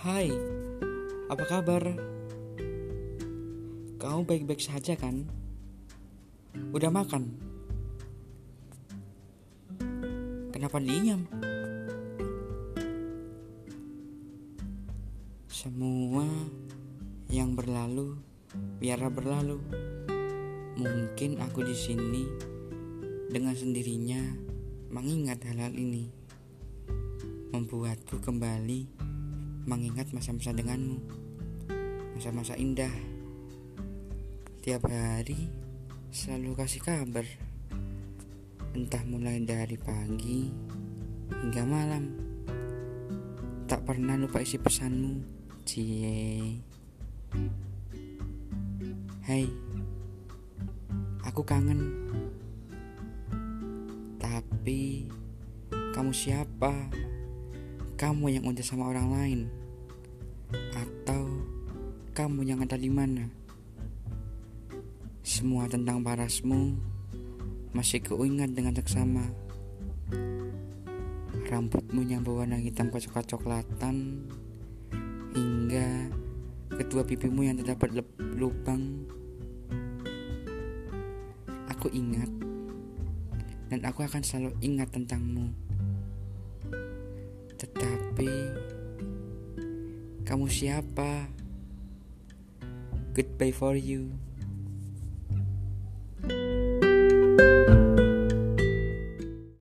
Hai, apa kabar? Kamu baik-baik saja kan? Udah makan? Kenapa diam? Semua yang berlalu biarlah berlalu. Mungkin aku di sini dengan sendirinya mengingat hal-hal ini, membuatku kembali mengingat masa-masa denganmu, masa-masa indah. Tiap hari selalu kasih kabar, entah mulai dari pagi hingga malam. Tak pernah lupa isi pesanmu, cie. Hai, aku kangen. Tapi kamu siapa? Kamu yang udah sama orang lain? Atau kamu yang ada di mana? Semua tentang parasmu masih kuingat dengan seksama. Rambutmu yang berwarna hitam kecoklat-coklatan hingga kedua pipimu yang terdapat lubang. Aku ingat dan aku akan selalu ingat tentangmu. Kamu siapa? Goodbye for you.